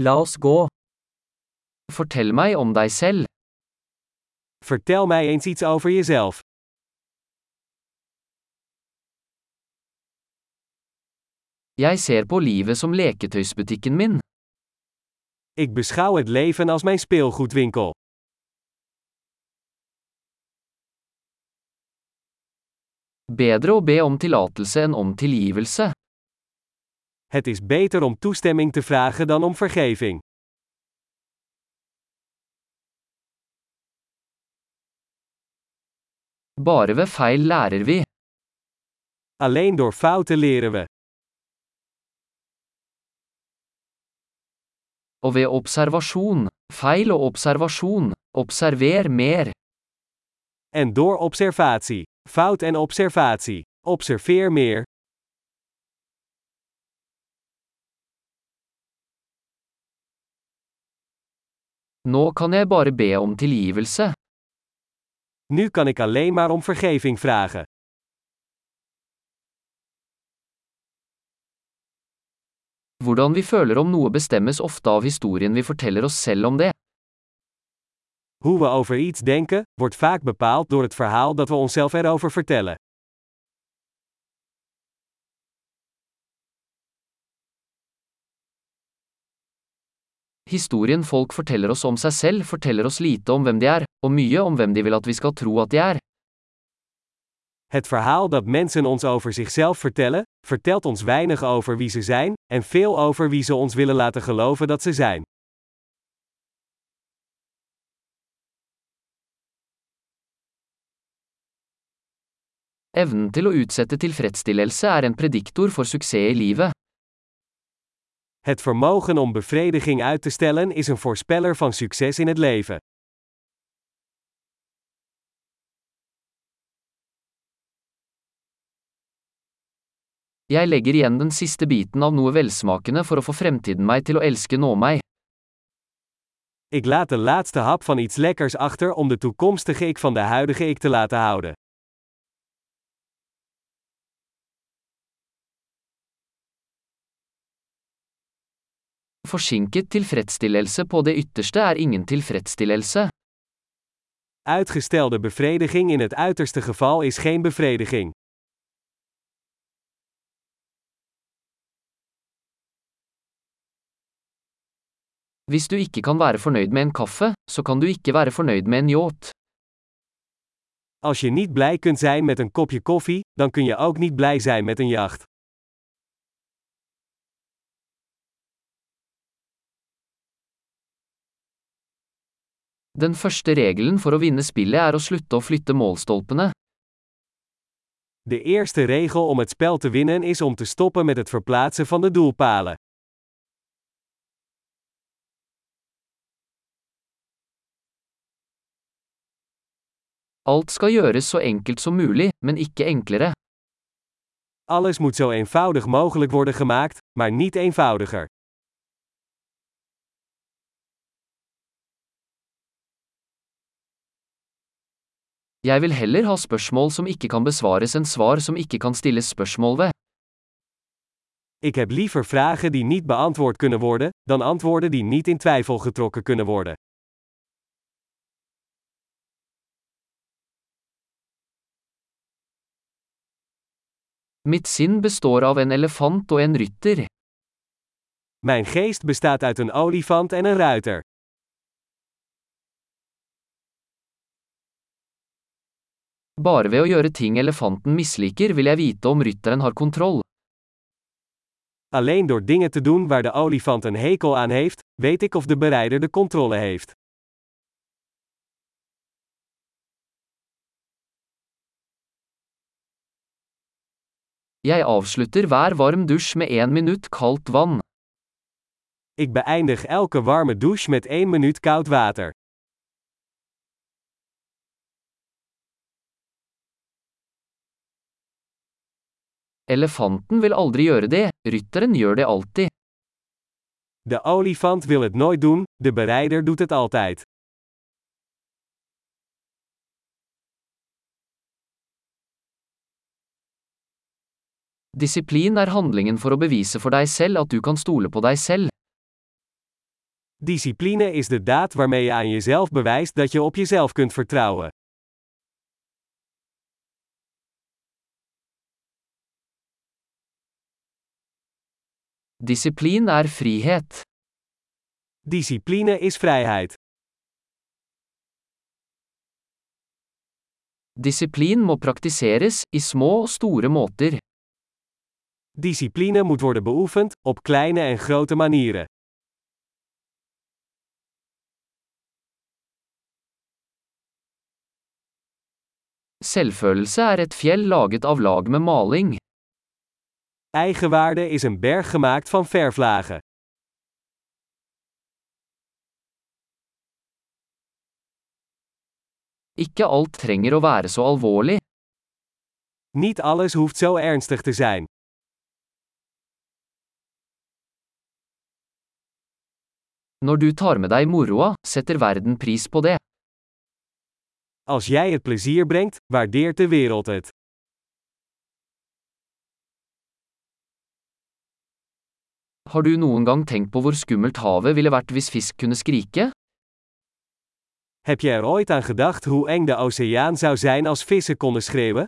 La oss gå. Fortell meg om deg selv. Vertel mij eens iets over jezelf. Jeg ser på livet som leketøysbutikken min. Ik beschouw het leven als mijn speelgoedwinkel. Bedre å be om tillatelse enn om tilgivelse. Het is beter om toestemming te vragen dan om vergeving. Bare ved feil lærer vi. Alleen door fouten leren we. Og ved observasjon. Feil og observasjon. Observer mer. En door observatie. Fout en observatie. Observeer meer. Nå kan jeg bare be om tilgivelse. Nu kan ik alleen maar om vergeving vragen. Hvordan vi føler om noe bestemmes ofte av historien vi forteller oss selv om det. Hoe we over iets denken, wordt vaak bepaald door het verhaal dat we onszelf erover vertellen. Historien folk forteller oss om seg selv, forteller oss lite om hvem de er, og mye om hvem de vil at vi skal tro at de er. Het verhaal dat mensen ons over zichzelf vertellen, vertelt ons weinig over wie ze zijn, en veel over wie ze ons willen laten geloven dat ze zijn. Evnen til å utsette tilfredsstillelse er en prediktor for suksess i livet. Het vermogen om bevrediging uit te stellen is een voorspeller van succes in het leven. Jeg legger igjen den siste biten av noe velsmakende for å få fremtiden meg til å elske nå meg. Ik laat de laatste hap van iets lekkers achter om de toekomstige ik van de huidige ik te laten houden. Forsinket tilfredsstillelse på det ytterste er ingen tilfredsstillelse. Uitgestelde bevrediging in het uiterste geval is geen bevrediging. Hvis du ikke kan være fornøyd med en kaffe, så kan du ikke være fornøyd med en yacht. Als je niet blij kunt zijn met een kopje koffie, dan kun je ook niet blij zijn met een jacht. Den første regelen for å vinne spillet er å slutte å flytte målstolpene. De eerste regel om het spel te winnen is om te stoppen met het verplaatsen van de doelpalen. Alt skal gjøres så enkelt som mulig, men ikke enklere. Alles moet zo eenvoudig mogelijk worden gemaakt, maar niet eenvoudiger. Jeg vil heller ha spørsmål som ikke kan besvares enn svar som ikke kan stilles spørsmål ved. Ik heb liever vragen die niet beantwoord kunnen worden, dan antwoorden die niet in twijfel getrokken kunnen worden. Mitt sinn består av en elefant og en rytter. Mijn geest bestaat uit een olifant en een ruiter. Bare ved å gjøre ting elefanten misliker vil jeg vite om rytteren har kontroll. Alleen door dingen te doen waar de olifant een hekel aan heeft, weet ik of de berijder de controle heeft. Jeg avslutter hver varm dusj med én minutt kaldt vann. Ik beëindig elke warme douche met 1 minuut koud water. Elefanten vil aldri gjøre det, rytteren gjør det alltid. De olifant wil het nooit doen, de berijder doet het altijd. Disiplin er handlingen for å bevise for deg selv at du kan stole på deg selv. Discipline is de daad waarmee je aan jezelf bewijst dat je op jezelf kunt vertrouwen. Disiplin er frihet. Discipline is vrijheid. Disiplin må praktiseres, i små og store måter. Discipline moet worden beoefend, op kleine en grote manieren. Selvfølelse er et fjell laget av lag med maling. Eigenwaarde is een berg gemaakt van verflagen. Ikke alt trenger å være så alvorlig. Niet alles hoeft zo ernstig te zijn. Når du tar med deg moroa, setter verden pris på det. Als jij het plezier brengt, waardeert de wereld het. Har du noen gang tenkt på hvor skummelt havet ville vært hvis fisk kunne skrike? Heb je er ooit aan gedacht hoe eng de oceaan zou zijn als vissen konden schreeuwen?